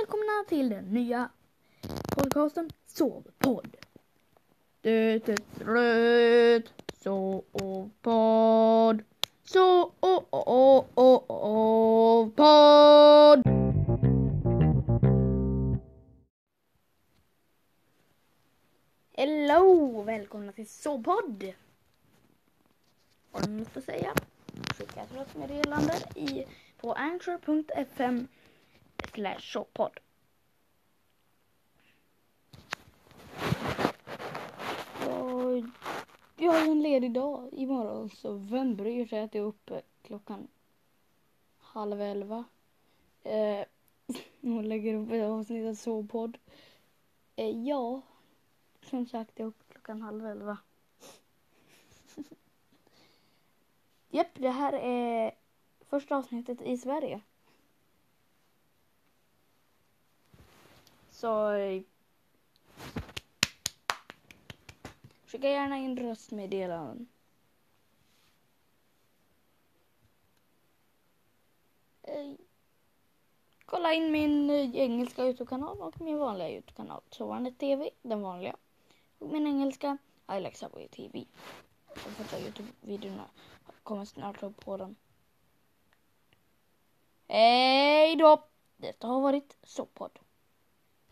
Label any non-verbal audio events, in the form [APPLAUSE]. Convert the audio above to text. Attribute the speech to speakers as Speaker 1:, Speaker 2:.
Speaker 1: välkomna till den nya podcasten Sovpodd. Det är röd Sovpodd. Sovpodd. Hello! Välkomna till Sovpodd. Har du något att säga? Skicka ett röstmeddelande på anchor.fm slash showpodd. Jag har en ledig dag imorgon så vem bryr sig att jag är uppe klockan halv elva eh, [LAUGHS] och lägger upp ett avsnitt av sovpodd. Eh, ja, som sagt jag är uppe klockan halv elva. [LAUGHS] Japp, det här är första avsnittet i Sverige. Så eh, skicka gärna in röstmeddelanden. Eh, kolla in min eh, engelska Youtube-kanal och min vanliga Youtube-kanal. Sovande TV, den vanliga. Och min engelska I like Subway TV. De första Youtube-videorna kommer snart upp på den. Hej då! Detta har varit Sopppodd.